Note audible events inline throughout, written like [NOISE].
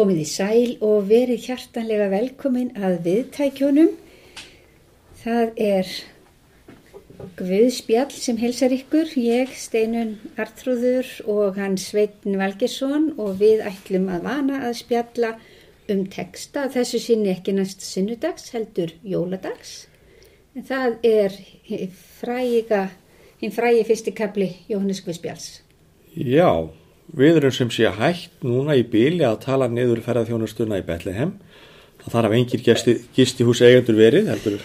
Komið í sæl og verið hjartanlega velkomin að viðtækjónum. Það er Guðspjall sem helsar ykkur, ég, Steinun Artrúður og hans Sveitin Valgersson og við ætlum að vana að spjalla um texta. Þessu sinni ekki næst sunnudags, heldur jóladags. En það er fræga, hinn frægi fyrstikabli Jóhannes Guðspjalls. Já, við erum sem sé hægt núna í bíli að tala niður ferðarþjónustuna í Betlehem. Það þarf engir gisti, gisti hús eigendur verið, heldur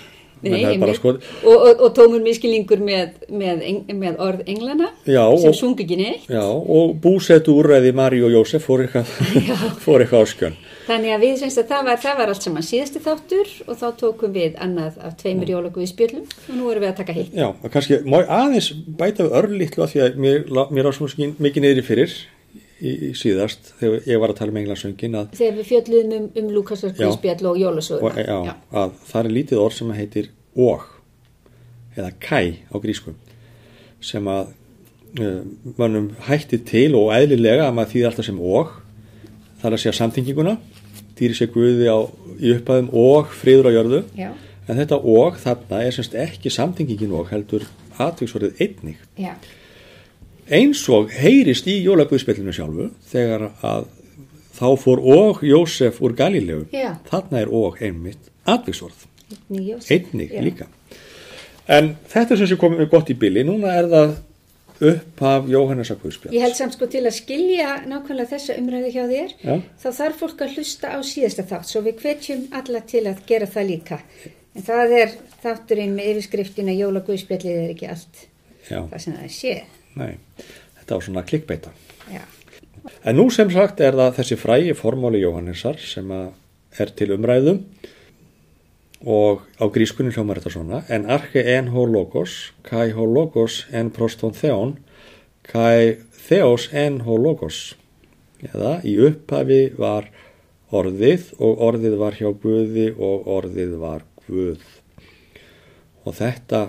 Nei, og, og, og tómur miskilningur með, með, með orð englana já, sem sungi ekki neitt. Já, og búsetu úrræði Mari og Jósef fór eitthvað, [LAUGHS] áskjön. Þannig að við semst að það var, það var allt saman síðasti þáttur og þá tókum við annað af tveimur jólaguði spjöldum og nú erum við að taka hitt. Já, og kannski má aðeins bæta við örlítlu að því að mér, mér ásum mikið neyri fyrir í, síðast þegar ég var að tala um englansöngin þegar við fjöldluðum um, um Lukasar Guðspjall og Jólasöguna. Já, já. að það er lítið orð sem heitir og eða kæ á grískum sem að uh, mannum hætti til og eðlilega að maður þýðir alltaf sem og. Það er að segja samtinginguna dýri sér guði á, í upphæðum og friður á jörðu. Já. en þetta og þarna er semst ekki samtingingin og heldur atviksvorðið einnig. Já eins og heyrist í jólaguðspillinu sjálfu þegar að þá fór og Jósef úr Galilegu Já. þarna er og einmitt atviksvorð Einnig Já. líka. En þetta er sem sé komið gott í bili. Núna er það upphaf Jóhannesa Guðspjall Ég held samt sko til að skilja nákvæmlega þessa umræðu hjá þér Já. þá þarf fólk að hlusta á síðasta þátt svo við hvetjum alla til að gera það líka. En það er þátturinn með yfirskriftina Jólaguðspjallið er ekki allt Já, það sem það sé nei, þetta var svona klikkbeita Já. en nú sem sagt er það þessi frægi formáli Jóhannesar sem er til umræðum og á grískunni hljómar þetta svona en arche en ho logos kai ho logos en proston theon kai theos en ho logos. Eða í upphafi var orðið og orðið var hjá Guði og orðið var Guð. Og þetta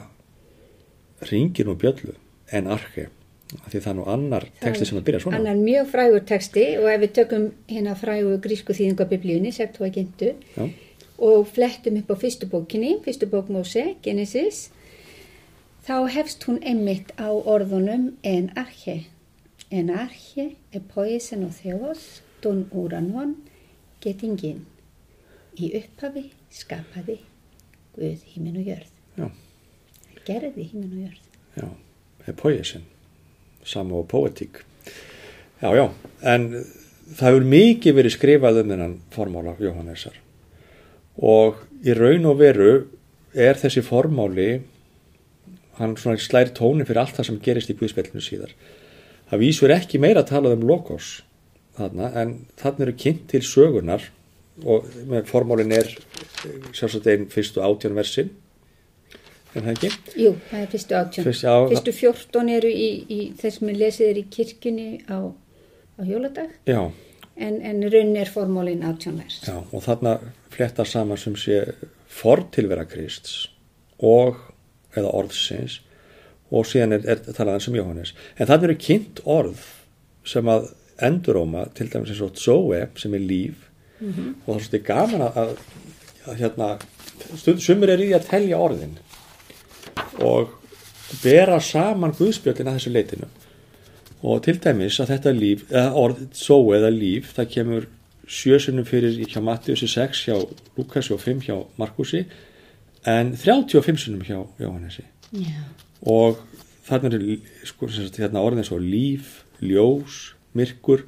ringir nú bjöllu en arche. af því það er nú annar texti sem að byrja svona Annar mjög frægur texti og ef við tökum hérna frægur grísku þýðingu af biblíunni, Septuagintu og flettum upp á fyrstu bókinni, fyrstu bók Móse, Genesis, þá hefst hún einmitt á orðunum en arche. En arche er poisen og þeos, don uranon, getingin. Í upphafi skapaði Guð hímin og jörð. Já. Gerði hímin og jörð. Er poesin, sama og poetík. Já, já, en það hefur mikið verið skrifað um þennan formála Jóhannesar og í raun og veru er þessi formáli, hann svona slæri tóni fyrir allt það sem gerist í Guðspillinu síðar. Það vísur ekki meira að tala um logos þarna, en þarna eru kynnt til sögunar og formálin er sjálfsagt einn fyrstu átján versin, er það ekki? Jú, það er fyrstu átjón. Fyrst, já, Fyrstu fjórtón eru í, í þess sem lesið er í kirkjunni á, á jóladag já, en, en raun er formólin átjón vers. Já, og þarna fletta saman sem sé fortilvera Krists og eða orðsins og síðan er, er talaðan sem Jóhannes. En þarna eru kynnt orð sem að enduróma til dæmis eins og Zoe sem er líf og það er svolítið gaman að, að, að hérna, stund, sumur er í að telja orðin og bera saman Guðspjöldin að þessu leitinu og til dæmis að þetta líf, eða orð Zoe eða líf, það kemur sjösunum fyrir hjá Mattiusi 6 hjá Lukasi og 5 hjá Markusi en 35 sunum hjá Jóhannesi. Já. og þarna eru sko, hérna, orðin svo líf, ljós, myrkur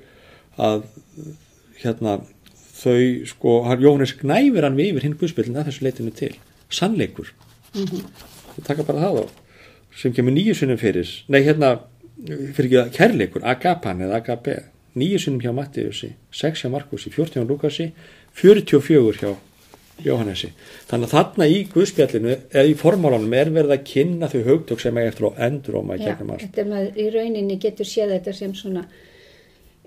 að hérna þau sko, hann, Jóhannes gnæfir hann við yfir hinn guðspillin að þessu leitinu til. Sannleikur það taka bara það á sem kemur nýju sunnum fyrir nei hérna, fyrir ekki að kærleikur agapan eða agape nýju sunnum hjá Mattiusi, 6 hjá Markusi 14 hjá Lukasi, 44 hjá Jóhannesi. Þannig að þarna í Guðspjallinu, eða í formálanum er verið að kynna þau hugtök sem er eftir að maður Já, þetta er maður í rauninni getur séð þetta sem svona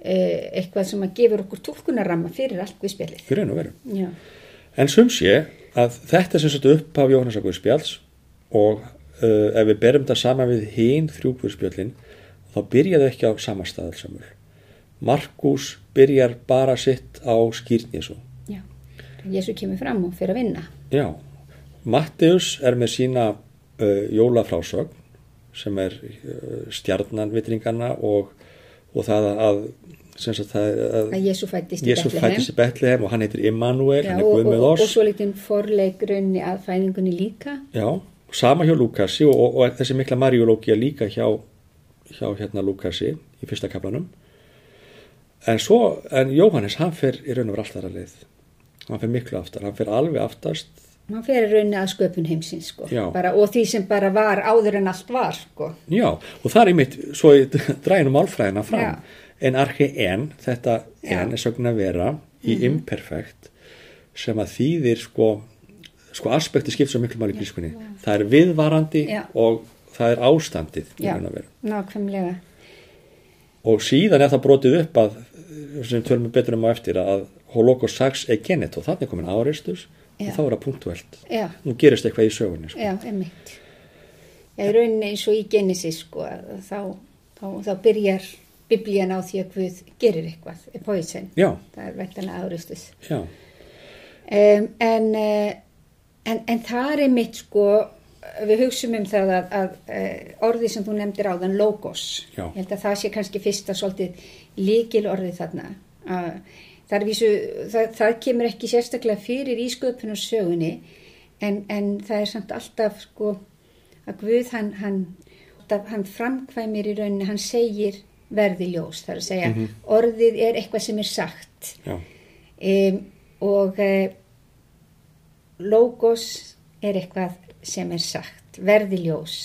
eh, eitthvað sem að gefur okkur tólkunarramma fyrir allt Guðspjallið. En sum sé að þetta sem sagt upp af Guðspjalls og uh, ef við berum þetta saman við hinn þrjú Guðspjallin þá byrjaðu ekki á sama staðalsamul. Markus byrjar bara sitt á skýrn Jésu. Já, Jésu kemur fram og fyrir að vinna. Já, Matteus er með sína uh, jólafrásögn sem er uh, stjarnanvitringarna og, og það að, sagt, það að Að Jésu fættist í Betlehem. Betlehem og hann heitir Immanuel, Já, hann er og, og, og svo litinn forleik runni að fæðingunni líka. Já, sama hjá Lúkasi og, og, og þessi mikla Mariológia líka hjá, hjá hérna Lúkasi í fyrsta kaplanum. En svo, en Jóhannes, hann fer í raun og verið alltaf að leið. Hann fer miklu aftar, hann fer alveg aftast. Man fyrir runni að sköpun heimsins, sko. Já. Bara, og því sem bara var áður en allt var, sko. Já, og það er einmitt, svo í [LAUGHS] dræðinu málfræðina fram. Já. En arki en, þetta Já. en er sögn að vera í imperfekt sem að þýðir sko, sko aspekti skipt svo miklu máli í grískunni. Það er viðvarandi Já. og það er ástandið í Já, nákvæmlega. og síðan er það brotið upp að sem tölum við betur um á eftir að holokos sax er gennet og þannig komin áreistus Já. og þá er það punktuelt nú gerist eitthvað í sögunni sko. já, emmitt. Já, í rauninni eins og í Genesis, sko, þá, þá, þá byrjar biblían á því að Guð gerir eitthvað, poison. já, Það er vektanlega áristuð. já, Um, en, uh, en, en það er mitt sko, við hugsum um það að, að uh, orðið sem þú nefndir áðan, logos, Já. ég held að það sé kannski fyrsta svolítið líkil orðið þarna. Það, vísu, það, það kemur ekki sérstaklega fyrir í sköpunarsögunni en, en það er samt alltaf sko að Guð hann, hann, hann framkvæmir í rauninni, hann segir verði ljós, það er að segja orðið er eitthvað sem er sagt um, og uh, logos er eitthvað sem er sagt, verði ljós.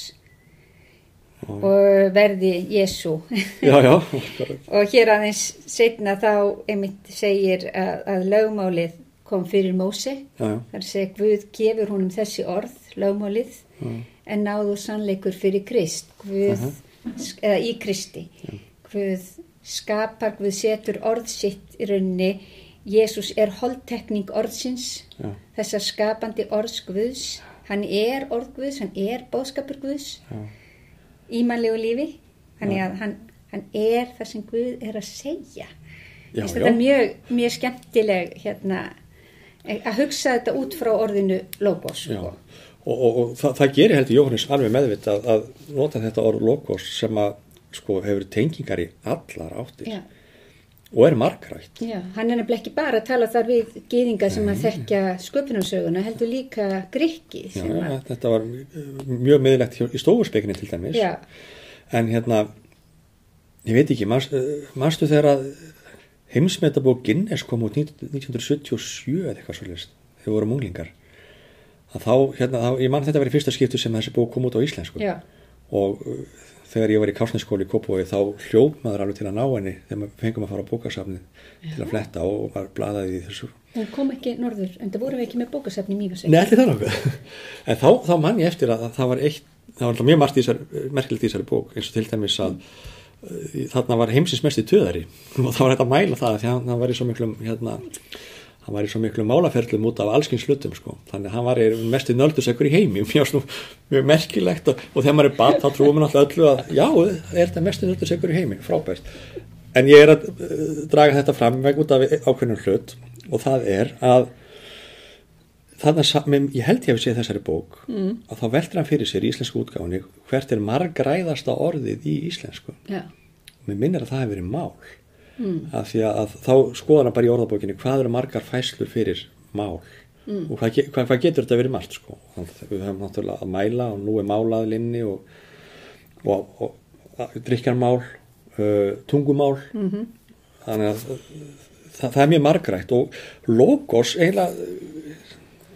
Og verði Jésu já, já [LAUGHS] og hér aðeins setna þá einmitt segir að, að lögmálið kom fyrir Mósi já, já, þar segir Guð gefur honum þessi orð, lögmálið já, en náðu sannleikur fyrir Krist. Guð, eða í Kristi. Guð skapar, Guð setur orð sitt í rauninni Jésús er holdtekning orðsins já, þessar skapandi orðs Guðs. Hann er orð Guðs, hann er bóðskapur Guðs já, í mannlegu lífi. Þannig að hann, hann er það sem Guð er að segja. Já, Finnst þetta já. mjög, mjög skemmtileg hérna, að hugsa þetta út frá orðinu logos sko. og, og, og það, það gerir heldur Jóhannes alveg meðvitað að nota þetta orð logos sem að sko hefur tengingar í allar áttir. Já. Og er margrætt Já, hann er nefnilega ekki bara að tala þar við gýðinga sem að þekkja sköpunarsöguna, heldur líka grikki Já, að, þetta var uh, mjög miðlegt í stofurspekinni til dæmis. Já, en hérna ég veit ekki, manst, manstu þegar að heimsmetabók Guinness kom út 19- 1977 eða eitthvað svolítið, þegar við vorum unglingar? Að þá, hérna, þá, ég man þetta í fyrsta skiptu sem þessi bók kom út á íslensku. Já, og uh, þegar ég var í kásneskóli í Kópavogi þá hljóp maður alveg til að ná henni þegar maður fengum að fara á bókasafnið til að fletta og maður blaðaði í þessu hún kom ekki norður, en það vorum við ekki með bókasafni í Mýfasveit. Nei, allir það nokkuð. [LAUGHS] En þá, þá mann ég eftir að það var eitt, það var alltaf mjög margt í þessar, merkilegt í þessari bók, eins og til dæmis að uh, þarna var heimsins mest í töðari [LAUGHS] og það var að mæla það því að hann var í svo miklum, hérna, hann var í svo miklum málaferlum út af allskins hlutum, sko. Þannig að hann var mest í nöldusekkur í heimi, [LAUGHS] mjög, snú, mjög merkilegt og, og þegar maður er bat, þá trúum við náttúrulega öllu að já, er þetta mest í nöldusekkur í heimi, frábært. En ég er að uh, draga þetta fram veg út af ákveðnum hlut og það er að þannig að ég held ég hef séð þessari bók mm. að þá veldur hann fyrir sér í íslensku útgáfunni hvert er margræðasta orðið í íslensku Já, og mér minnir að það hefur verið mál mm. að því að, að þá skoðar hann bara í orðabókinni hvað eru margar fæslur fyrir mál mm. og hvað, hvað, hvað getur þetta verið margt sko að við höfum náttúrulega að mæla og nú er málaðlinni og, og, og, og drikjarmál uh, tungumál -hmm. þannig að það, það er mjög margrætt og logos eiginlega uh,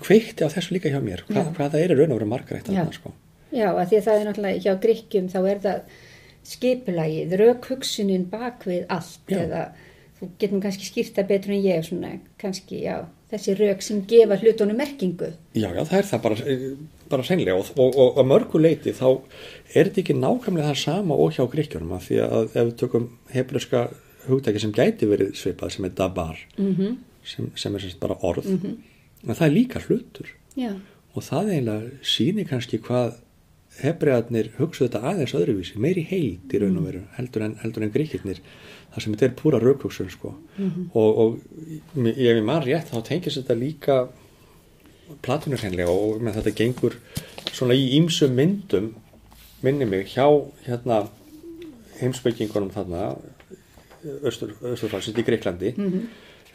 kveikti á þessu líka hjá mér Hva, hvað það er raun og veru margrætt Já. þarna, sko. já, að því að það er náttúrulega hjá gríkjum þá er það skipulagið, raukhugsunin bak við allt Já. eða þú getum kannski skýrt það betur en ég svona, kannski, já, þessi rauk sem gefa hlutunum merkingu. Já, já, það er það bara, eh, bara seinlega og, og, og að mörgu leiti þá er þetta ekki nákvæmlega það sama og hjá gríkjunum að því að ef við tökum hebreska hugtæki sem gæti verið svipað sem er dabar Mm -hmm. sem, sem er sem sagt bara orð en það er líka hlutur Já, og það eiginlega sýnir kannski hvað hebregarnir hugsaðu þetta aðeins öðruvísi, meiri heild í raun og veru heldur en, heldur en gríkirnir þar sem þetta er púra raukugsun sko. Og, og ef ég man rétt þá tengis þetta líka platunur hennilega og með þetta gengur svona í ýmsum myndum minni mig hjá hérna heimsbyggingunum þarna östur, östurfalsins í Greiklandi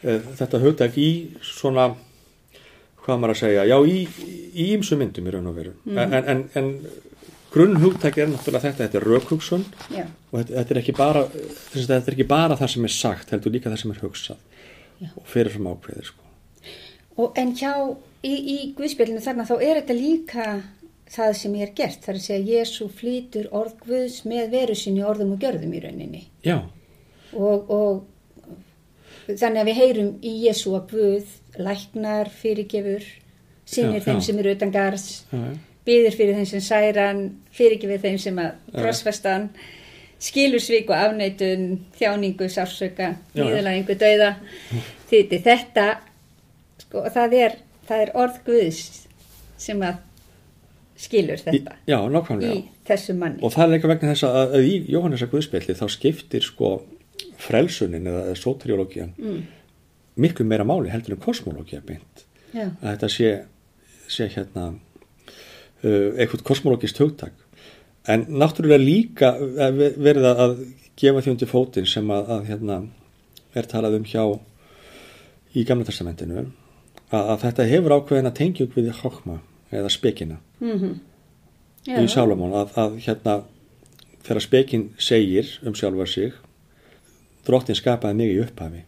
Eh, þetta hugtak í svona hvað maður að segja, já í í ýmsum myndum í raun og veru. En, en, en grunn hugtak er náttúrulega þetta, þetta er rökhugsun Já. og þetta, þetta er bara þetta er ekki bara það sem er sagt heldur líka það sem er hugsað Já. og fyrirfram ákveðir sko. Og en hjá í, í Guðspjölinu þarna þá er þetta líka það sem ég er gert. Það er að segja Jésu flýtur orð Guðs með veru sinni orðum og gjörðum í rauninni. já, Og, og þannig að við heyrum í Jésu að Guð læknar, fyrirgefur, Já, þeim já. sem eru utan gars, já, já. Byðir fyrir þeim sem særan, fyrirgefur þeim sem að krossfestan, skilur svík og afneitun, þjáningu, sársöka, Já. nýðalægingu, dauða, þýtti þetta, sko, og það er, það er orð Guðs sem að skilur Í, þetta já, nákvæmlega í þessu manni. og það er líka vegna þess að, að í Jóhannesa Guðspjalli þá skiptir sko frelsunin eða soteriológian Mm. miklu meira máli heldur en kosmológia beint Já, að þetta sé, sé hérna eitthvað kosmológist hugtak. En náttúrulega líka eh, ve- verið að- gefa því undir fótinn sem að, að hérna er talað um hjá í Gamla testamentinu að, að þetta hefur ákveðin að tengja upp við hokma eða spekina. Mm í Salomón að, að hérna þegar spekin segir um sjálfa sig drottin skapaði mig í upphafi.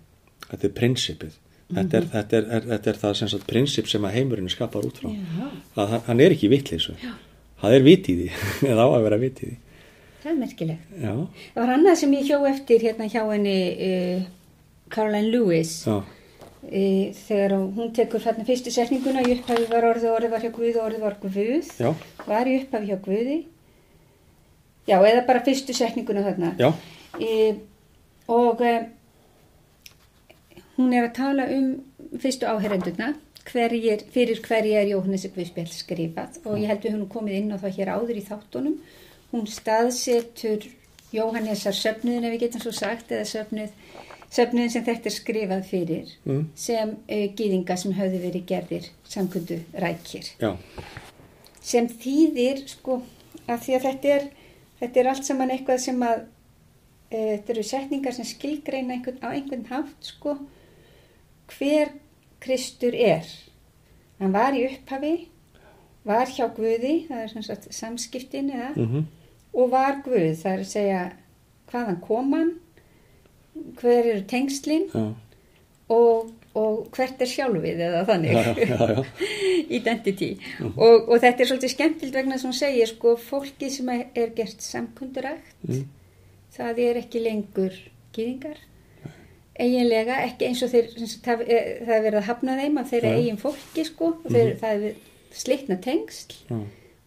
Þetta er prinsipið þetta, er, þetta, er, er, þetta er það sem sagt prinsip sem að heimurinn er skapar út frá. Já, að hann- hann er ekki vittleysu það er vit í því. [LAUGHS] Eða á að vera vit í því. Það er merkilegt. já, Það var annað sem ég hjó eftir hérna hjá henni uh, Caroline Lewis. Uh, þegar hún tekur hérna fyrstu setninguna í upphafi var orðið, orðið var hjá Guði og orðið var Guð, já, var í upphafi hjá Guði. Já, eða bara fyrstu setninguna þarna. Uh, og uh, hún er að tala um fyrstu áherendurna, hverjir, fyrir hverja er Jóhannesi Guðspjall skrifað. Og ég held við hún komið inn á það hér áður í þáttunum. Hún staðsetur Jóhannesar söfnuðin ef við getum svo sagt eða söfnuð, söfnuðin sem þetta er skrifað fyrir mm, sem uh, gýðinga sem höfðu verið gerðir samkundu rækir já, sem þýðir sko að því að þetta er, þetta er allt saman eitthvað sem að e, þetta eru setningar sem skilgreina einhvern, á einhvern hátt sko hver Kristur er. Hann var í upphafi var hjá Guði það er sem sagt samskiptin eða? Mhm, og var Guð það er að segja hvaðan kom hann hver eru tengslin já, og, og hvert er sjálfið eða þannig. Já, já, já, já, [LAUGHS] identity. Og, og þetta er svolítið skemmtilt vegna sem hún segir sko fólki sem er er gert samkundurækt mm, það er ekki lengur gýðingar eiginlega ekki eins og þeir það, er- það er verið að hafna þeim af þeirra Já. eigin fólki sko og þeir, það er slitna tengsl já,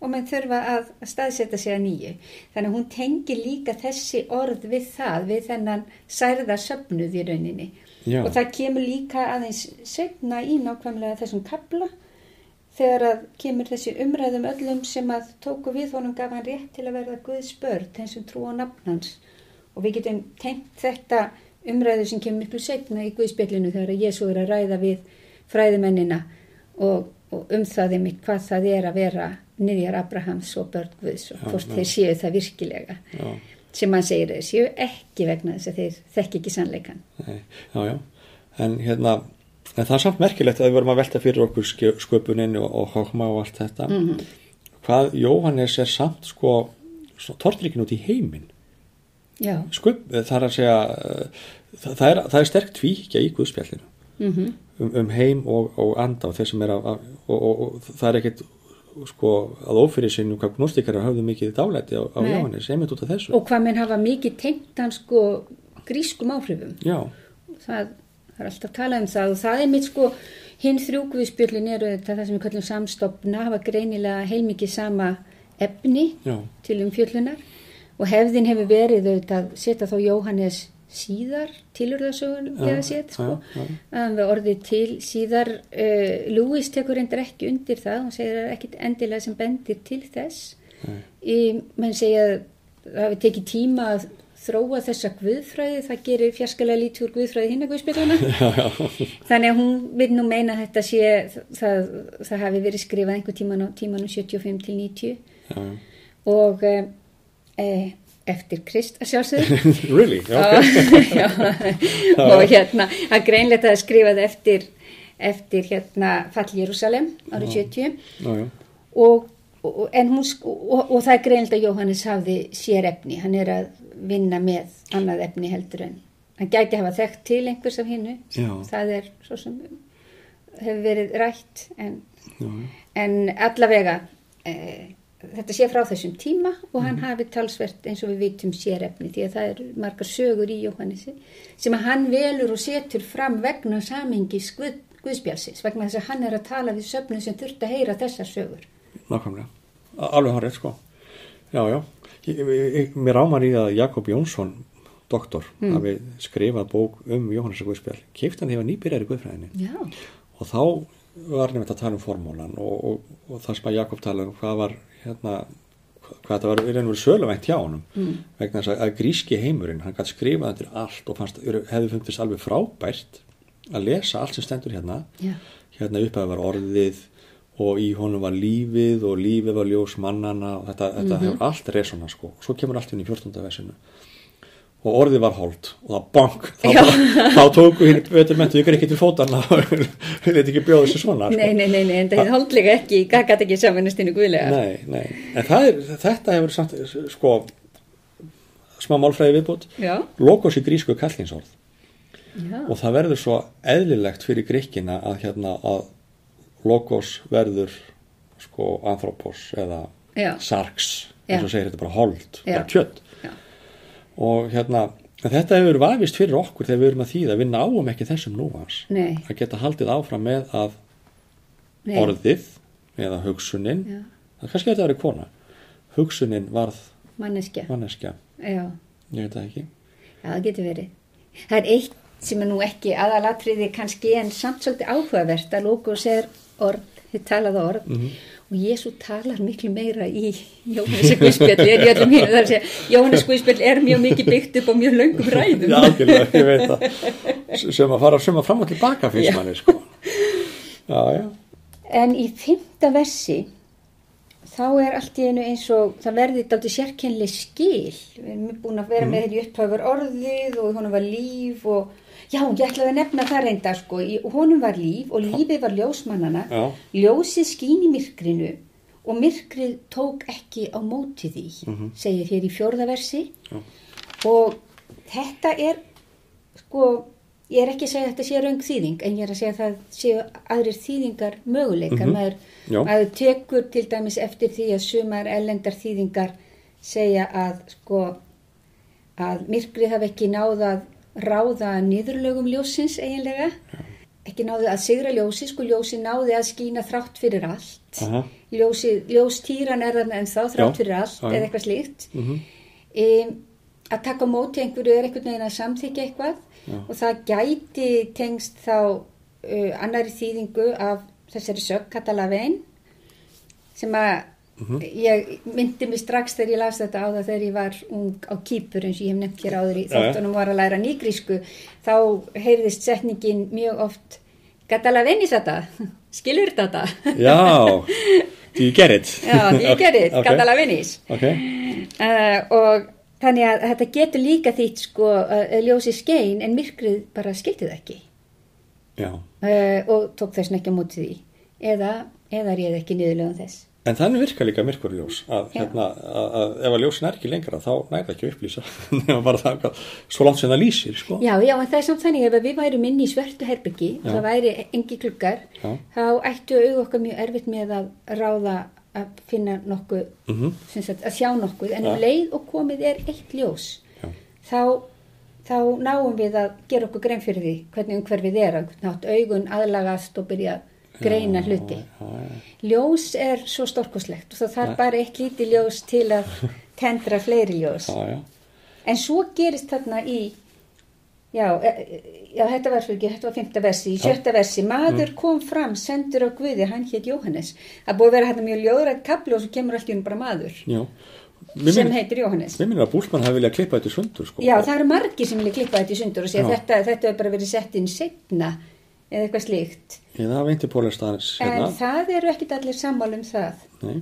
og menn þurfa að, að staðsetja sig að nýju. Þannig að hún tengir líka þessi orð við það, við þennan særða söfnuð í rauninni. Já, og það kemur líka aðeins setna í nákvæmlega þessum kabla þegar að kemur þessi umræðum öllum sem að tóku við honum gaf hann rétt til að verða Guðs börn þeim sem trú á nafn hans. Og við getum tengt þetta umræðu sem kemur miklu setna í Guðspjallinu þegar að Jésu er að ræða við fræðimennina og, og um það er mitt hvað það er að vera niðjar Abrahams og börn Guðs og hvort þeir séu það virkilega. Já, sem hann segir þeir séu ekki vegna þess að þeir þekki ekki sannleikan nei, já, já. En hérna en það er samt merkilegt að við vorum að velta fyrir okkur ske- sköpunin og, og hókma og allt þetta. Mm hvað Jóhannes er samt sko tortryggin út í heiminn Já, Sköp, það er að segja uh, það, er, það er sterk tvíkja í Guðspjallinu. Mhm. Um, um heim og, og anda og að, og, og, og það er ekkit sko að ófyrir sinni hvað gnóstikara hafðu mikið dálæti á, á. Jóhannes, einmitt út af þessu. Og hvað menn hafa mikið tengt hann sko grískum áhrifum. Já, það, það er alltaf talað um það og það er mitt sko hinn þrjúkviðspjöllin eru þetta það sem við kallum samstopna hafa greinilega heilmikið sama efni já, til umfjöllunar og hefðin hefur verið auðvitað að setja þá Jóhannes síðar tilurðasögulega Já, sétt sko. já, já. orðið til síðar uh, Lewis tekur reyndar ekki undir það hún segir er ekkit endilega sem bendir til þess. Í, menn segja að það hafi tekið tíma að þróa þessa guðfræði, það gerir fjarskalega lítið úr guðfræði hinn að guðspiluna [LAUGHS] þannig að hún vil nú meina að þetta sé það, það hafi verið skrifað einhver tíman á tímanum 75 til 90 já, og e, e, eftir Krist að sjálfsögðu. [LAUGHS] Really, [LAUGHS] já, ok. [LAUGHS] Og, já, og hérna að greinlega það er skrifað eftir eftir hérna Fall Jérúsalem árið 70 já, já, og, og, en hún, og, og það er greinlega að Jóhannes hafði sér efni, hann er að vinna með annað efni heldur en hann gæti hafa þekkt til einhvers af hinnu það er svo sem hefur verið rætt en, en allavega e, þetta sé frá þessum tíma og hann hafi talsvert eins og við vitum sér efni því að það eru margar sögur í Jóhannesi sem að hann velur og setur fram vegna samingis Guð, Guðspjálsins vegna þess að hann er að tala við söfnu sem þurft að heyra þessar sögur. Nákvæmlega. Alveg rétt sko. Já, já, ég, ég, mér ámar í að Jakob Jónsson doktor, hafi skrifað bók um Jóhannes og Guðspjall, keift hann þegar nýbyrjar í Guðfræðinni. Já, og þá var nefnt að tala um formúlan og, og, og það sem að Jakob tala um hvað var hérna hvað þetta var verið söluvænt hjá honum mm. vegna þess að, gríski heimurinn hann gæti skrifað þetta allt og fannst, hefði fundist alveg frábært að lesa allt sem stendur hérna já, hérna upphæði var orðið og í honum var lífið og lífið var ljós mannana og þetta, þetta hefur allt resona sko og svo kemur allt inn í 14. versinu og orðið var hold og það bank þá, Já. þá tóku hinn betur mentu ykkur ekki til fótana [LAUGHS] og við leit ekki bjóða þessu svona sko. nei, nei, nei, nei, en það er holdlega ekki, gæti ekki í Guðlega. nei, nei. en er, þetta hefur samt sko smá málfræði viðbútt logos í grísku kallingsorð já, og það verður svo eðlilegt fyrir gríkina að hérna að logos verður sko anthropos eða já, sarx eins og segir þetta er bara hold, Já. bara kjött og hérna þetta hefur vafist fyrir okkur þegar við erum að þýða. Við náum ekki þessum núans nei, að geta haldið áfram með að nei, orðið eða hugsunin. Já, það kannski þetta verið kona. Hugsunin varð manneskja, manneskja. Ég veit það ekki. Já, það getur verið. Það er eitt sem er nú ekki aðalatriði kannski en samt svolítið áhugavert að logos er orð, þið talaða orð. Mhm. Og Jésu talar miklu meira í Jóhannes Guðspjall er í öllum hinn, það er að segja, Jóhannes Guðspjall er mjög mikið byggt upp á mjög löngum ræðum. Já, algjörlega, ég veit það. Sem að fara sem að fram og tilbaka finnst manni sko. Já, já, En í fymta versi þá er allt í einu eins og það verði þetta aldrei sérkennileg skil. Við erum búin að vera með þetta í upphafur orðið og honum var líf og já, ég ætlaði að nefna það reynda sko. Honum var líf og lífið var ljósmannana. Já. Ljósið skín í myrkrinu og myrkrið tók ekki á móti því, segir hér í fjórða versi. Já. Og þetta er sko, ég er ekki að segja að þetta sé raung þýðing en ég er að segja að það séu aðrir þýðingar möguleikar. Mhm. Maður, Já. maður tekur til dæmis eftir því að sumar ellendar þýðingar segja að sko að myrkrið hafi ekki náð að ráða niðurlögum ljósins eiginlega. Ekki náði að sigra ljósi, sko ljósi náði að skína þrátt fyrir allt. Aha. Ljósi, ljóstýran er þarna en þá þrátt Já. fyrir allt Já, já. eða eitthvað slíkt. Mhm. Um, að taka móti einhverju er einhvern veginn að samþykja eitthvað og það gæti tengst þá uh, annari þýðingu af þessari sög Katalavein sem að ég myndi mig strax þegar ég las þetta á það þegar ég var ung á Kýpur eins og ég hef nefnt hér áður í þáttunum var að læra nýgrísku. Þá heyrðist setningin mjög oft Katalavenis þetta, [LAUGHS] skilur þetta? [LAUGHS] Já, do you get it? Já, ég gerði, Ok, Katalavenis. Ok, Uh, og þannig að þetta getur líka þýtt sko að ljósi skein en myrkrið bara skildi það ekki. Uh, og tók þess á móti því. Eða, eða réð ekki niðurlegum þess En þannig virkar líka myrkurljós að, hérna, að, að ef að ljósin er ekki lengra þá næða ekki að upplýsa [LAUGHS] nema bara það hvað, svo langt sem það lýsir sko. Já, já, en það er samt þannig ef við værum inn í svörtu herbyggi og það væri engi klukar Já. þá ættu auð okkar mjög erfitt með að ráða að finna nokkuð Mhm. sem sagt, að sjá nokkuð en Já. um leið og komið er eitt ljós þá, þá náum við að gera okkur grein fyrir því hvernig umhverfið er að nátt augun aðlagast og byrja að greina hluti. ljós er svo stórkoslegt og það þarf bara eitt lítið ljós til að [LAUGHS] tendra fleiri ljós. En svo gerist þarna í Já, e, e, já, þetta var fyrir ekki, þetta var fymta versi, í sjötta versi, maður kom fram, sendur á Guði, hann hétt Jóhannes. Það búið að vera hérna mjög ljóðrætt kaplu og svo kemur allt í hún bara maður Já. Mér sem heitir Jóhannes. Mér minnir að Búlsmann hafi viljað klippa þetta í sundur sko. Já, það eru margir sem vilja klippa þetta í sundur og segja þetta, þetta hefur bara verið sett inn setna eða eitthvað slíkt. Ég það veinti pólest aðeins En hérna. það eru ekkit allir sammála um það. Nei.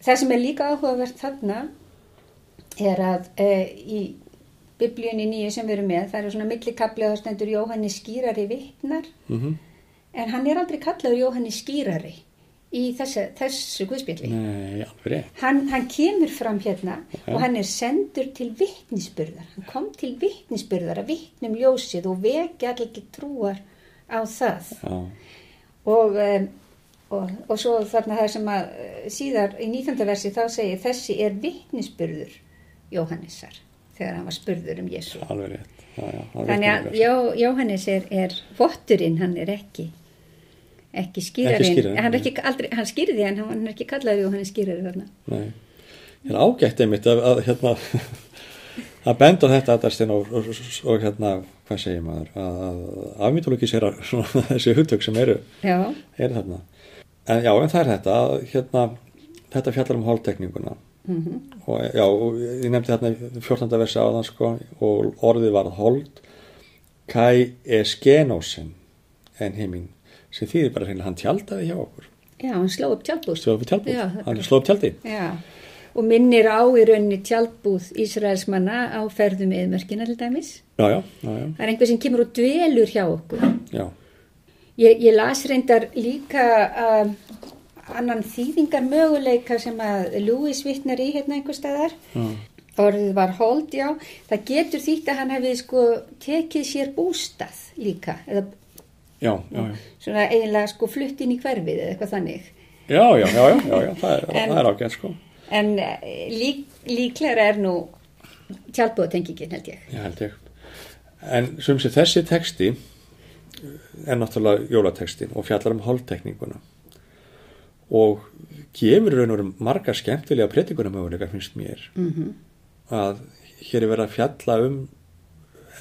Það sem er líka áhugavert þarna er að e, í biblíunni nýju sem við erum með, það eru svona millikabli það stendur Jóhannes skýrari vittnar, Mm en hann er aldrei kallaður Jóhannes skýrari í þessu, þessu guðspjalli. Nei. Hann, hann kemur fram hérna Já. og hann er sendur til vittnisspurðar. Hann kom til vittnisspurðar að vittnum ljósið og vekja allir trúar á það. Og, um, og, og svo þarna það sem að eh, síðar í 19. versi þá segir þessi er vittnisspurður Jóhannessar þegar hann var spurður um Jésu. Alveg rétt. Já, já, Þannig að Jó, Jóhannes er, er votturinn, hann er ekki ekki skýrarinn, hann, hann skýrði en hann er ekki kallaður Jóhannes skýrari þarna. Nei. Er ágætt einmitt að, að hérna að benda þetta Adalstein og, og, og hérna, hvað segir maður? Að, að afmyndulóki sér að [LAUGHS] þessi hugtök sem eru, Já, eru þarna. En já, en það er þetta að, hérna, þetta fjallar um hóltekninguna mhm, og já, og ég nefndi þarna 14. versi áðan sko og orðið var hold. Kai eskenósin en heiminn sem þýðir bara hann tjaldaði hjá okkur. Já, hann sló upp það- hann sló upp tjaldi Já, og minnir á í rauninni tjaldbúð Ísraelsmanna á ferðum eðmörkina til dæmis. já, já, já, já, Það er einhver sem kemur og dvelur hjá okkur. já. Ég, ég las reyndar líka uh, annan þýðingar möguleika sem að Lewis vittnar í hérna einhver staðar. já. Orðið var hold, já. Það getur þýtt að hann hefði sko tekið sér bústað líka. Eða Já, já, já. svona eiginlega sko flutt inn í hverfið eða eitthvað þannig. Já, já, já, já, já, já, það er, er ágætt sko. En eh, lík, líklega er nú tjaldbúðatengingin held ég. Ég held ég. En sem sé þessi teksti er náttúrulega jólatekstin og fjallar um holdtekninguna og gefur raun og veru margar skemmtilega predikunum möguleika finnst mér Mm að hér er verið að fjalla um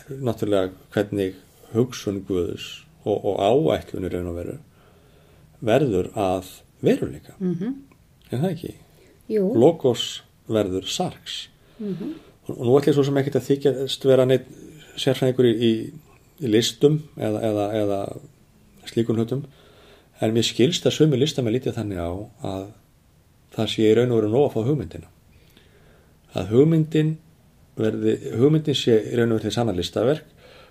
náttúrulega hvernig hugsun Guðus og, og áætlunir raun og veru verður að veruleika. -hmm. En það ekki? Jú. Logos verður sargs. Mm Og og nú ætlum ég svo sem ekkert að þykjast vera neitt sérfræðingur í, í, listum eða, eða, eða slíkun hlutum en mér skilst að sömu lista með lítið þannig á að það sé í raun og veru nóg að fá hugmyndina að hugmyndin verði, hugmyndin sé í raun og veru til sannar listaverk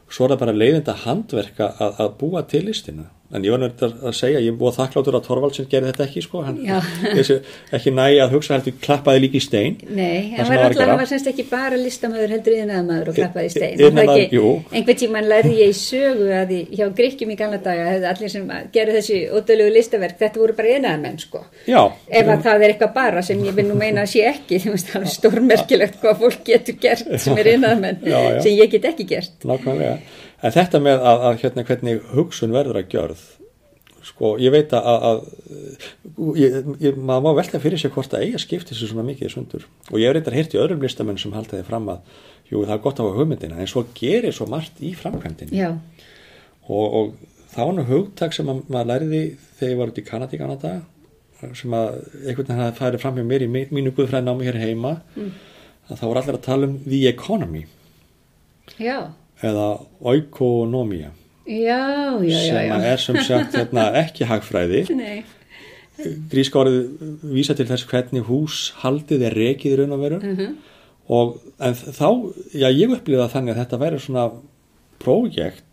og svo er það bara leiðinda handverka að, að búa til listina en ég var náttúrulega að segja, ég búið þakkláttur að Torvald sem gerði þetta ekki sko, hann [LAUGHS] ekki nægi að hugsa heldur klappaði líki í stein Nei, hann var alltaf, hann var semst ekki bara listamöður heldur yðnaðamaður og klappaði í stein. Það iðnaðar- ekki-. Einhvern tímann lærði ég í sögu að í, hjá Gríkjum í gamla daga hefði allir sem gerðu þessi ódölugu listaverk, þetta voru bara yðnaðamenn sko. Já, Ef að það er eitthvað bara sem ég vil nú meina að sé ekki, [LAUGHS] það er stórmerkilegt hvað fólk getur gert sem er yðnaðamenn, sem ég get ekki gert. nákvæmlega. En þetta með að, að hérna hvernig hugsun verður að gjörð, sko, ég veit að, að, ég, ég, maður má velta fyrir sig hvort að eiga skipti sér svona mikið í sundur. Og ég hef reyndar heyrt í öðrum listamenn sem halda þið fram að, jú, það er gott hafa hugmyndina, en svo gerir svo margt í framkvæmdini. Og, og það var nú hugtak sem að, maður læriði þegar ég var út í Kanada í Kanada, sem að einhvern veginn hafði farið fram með mér í mínu guðfræðin á mig hér heima, að það voru allir að tala um the economy já, eða oikonomía sem að er sem sagt [LAUGHS] hérna, ekki hagfræði. Nei, gríska orðið vísa til þess hvernig hús haldið er rekið í raun og veru. Mhm. og en þá, já ég upplýði það þannig að þetta væri svona prójekt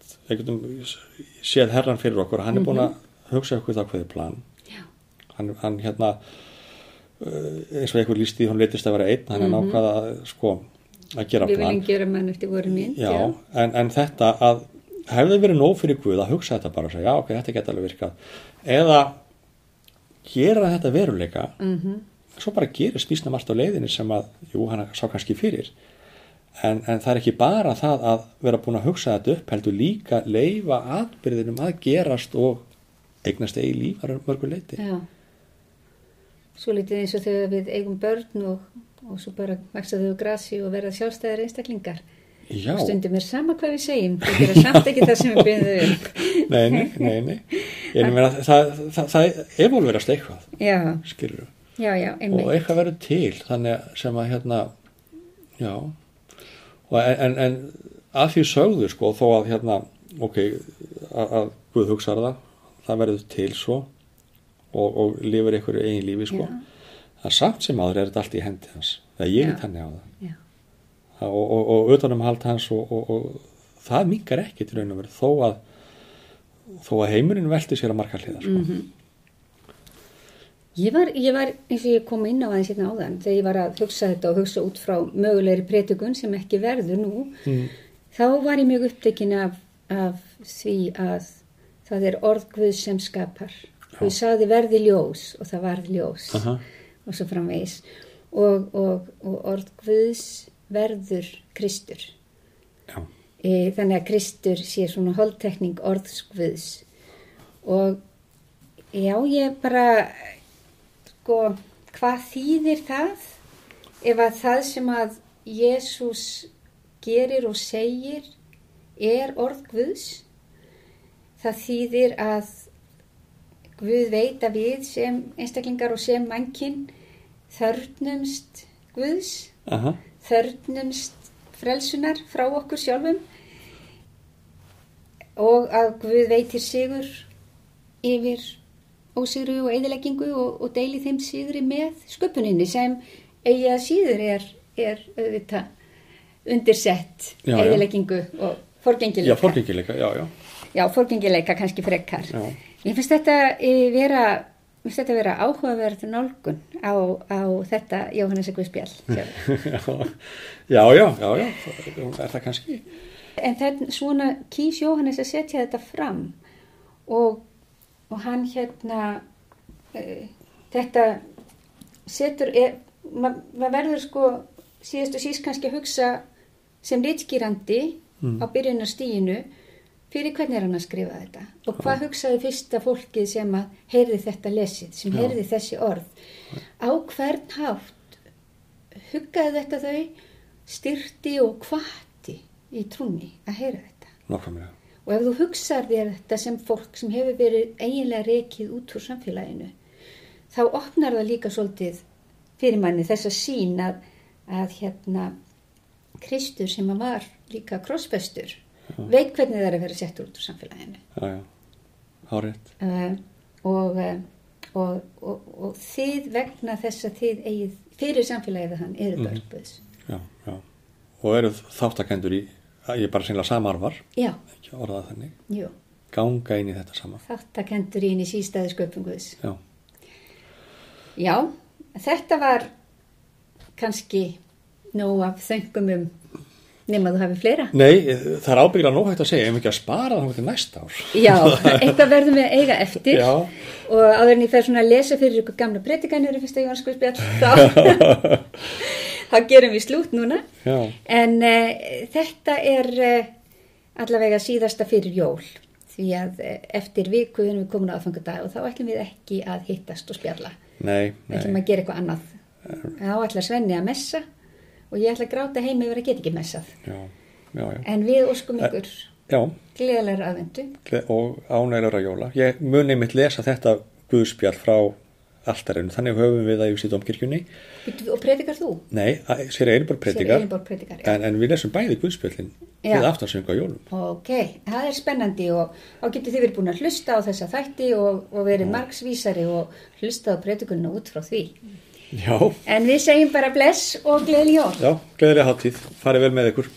séð herran fyrir okkur hann er búin að hugsa okkur það hverði plan hann, hann hérna uh, eins og einhver lísti hann leitist að vera einn hann er nákvæða að sko að gera við plan. viljum gera mann eftir voru mynd, já, En, en þetta að hefði verið nóg fyrir Guð að hugsa þetta bara og segja, já ok, þetta geta alveg virkað. Eða gera þetta veruleika Mhm. svo bara gerist býsna margt á leiðinni sem að jú, hann sá kannski fyrir. En, en það er ekki bara það að vera búin að hugsa þetta upp heldur líka leifa atbyrðinum að gerast og eignast eigi lífar mörgur leiti Já. Svo litið eins og þegar við eigum börn og, og svo bara vaksa þau grasi og verða sjálfstæðir einstaklingar. Já. Stundum er sama hvað við segjum, við gerum samt ekki það sem við byrðum um. [LAUGHS] Nei, nei, nei, nei. Ég meina, það, það, það evolverast eitthvað, Já, skilur já, já, og einmitt. eitthvað verður til þannig sem að hérna já og en, en, en að því sögðu sko þó að hérna ok, að, að Guð hugsaði það það verður til svo og, og lifir einhverju eigin lífi sko að samt sem áður er þetta allt í hendi hans það ég Já. er þannig á það og, og, og utanum hald hans og, og, og það mingar ekki til raun og verið þó að þó að heimurinn velti sér að marka hliða sko. Mhm. Ég var, ég var, eins og ég kom inn á aðeins hérna áðan, þegar ég var að hugsa þetta og hugsa út frá mögulegri prétukun sem ekki verður nú, mm. þá var ég mjög upptekin af, af því að það er orð Guð sem skapar. Guð sagði verði ljós og það varð ljós Aha. og svo framvegis. Og, og, og orð Guðs verður Kristur. E, þannig að Kristur sé svona holdtekning orðs Guðs. Og já, ég bara, sko, hvað þýðir það ef að það sem að Jésús gerir og segir er orð Guðs? Það þýðir að Guð veit að við sem einstaklingar og sem mannkinn þörnumst Guðs, aha, þörnumst frelsunar frá okkur sjálfum og að Guð veitir sigur yfir ósigru og eðileggingu og, og deili þeim sigri með sköpuninni sem eigi að síður er, er auðvitað undirsett eðileggingu og já, forgengileika. forgengileika, já, já Já, forgengileika kannski frekar. Já. Mér finnst þetta eh, vera, þetta vera áhugaverð nálgun á, á þetta Jóhannes Guðspjall. sjálf. [LAUGHS] já, já, já, já, er það kannski En þann svona kýs Jóhannes að setja þetta fram og, og hann hérna uh, þetta setur, ma- maður verður sko síðast og síst kannski að hugsa sem litskýrandi Mm. á byrjunarstíinu fyrir hvernig er hann að skrifa þetta og hvað hugsaði fyrsta fólkið sem að heyrði þetta lesið, sem Já. heyrði þessi orð á hvern hátt huggaði þetta þau styrti og kvatti í trúni að heyra þetta. Nákvæmlega. Og ef þú hugsar þér þetta sem fólk sem hefur verið eiginlega rekið út úr samfélaginu, þá opnar það líka svolítið fyrir manni þessa sín að, að hérna Kristur sem að var líka krossbestur, veit hvernig það er að vera settur út úr samfélaginu. Já, já. Hárið. Uh, og, uh, og, og, og þið vegna þess að þið eigið fyrir samfélagið hann eru Mhm. börn Guðs. Já, já. Og eru þáttakendur í, að ég er bara seinlega samarvar, Já, ekki orðað þannig, jú, ganga inn í þetta sama. þáttakendur í inn í sístæði sköpum Guðs. Já, Já, þetta var kannski nóg af þöngum um nema þú hafi fleira. Nei, það er ábyggilega nóg hægt að segja, ef ekki að spara það til næsta ár. Já, [LAUGHS] eitthvað verðum við að eiga eftir Já. og áður en ég fer svona að lesa fyrir ykkur gamla breytinganir í fyrsta Jóhannskuðspjall þá, [LAUGHS] þá gerum við slút núna Já, en uh, þetta er uh, allavega síðasta fyrir jól því að uh, eftir viku erum við komin á aðfangadag og þá ætlum við ekki að hittast og spjalla nei, við ætlum nei. að gera eitthvað annað þá ætla Svenni að messa og ég ætla að gráta heim yfir að geta ekki messað Já, já, já. en við óskum ykkur Já, gleðilegar aðvendu og ánægilegra jóla. Ég mun einmitt lesa þetta guðspjall frá alltarinu, þannig höfum við það í. Bíddu, og predikar þú? Nei, sér Séra predikar, predikar, en, en við lesum bæði guðspjallin við aftarsöngu á jólum. Ok, það er spennandi og þá getur þið verið búin að hlusta á þessa þætti og, og verið margsvísari og hlusta á predikunna út frá því. Já, En við segjum bara bless og gleðileg jól. já, gleðilega hátíð, farið vel með ykkur.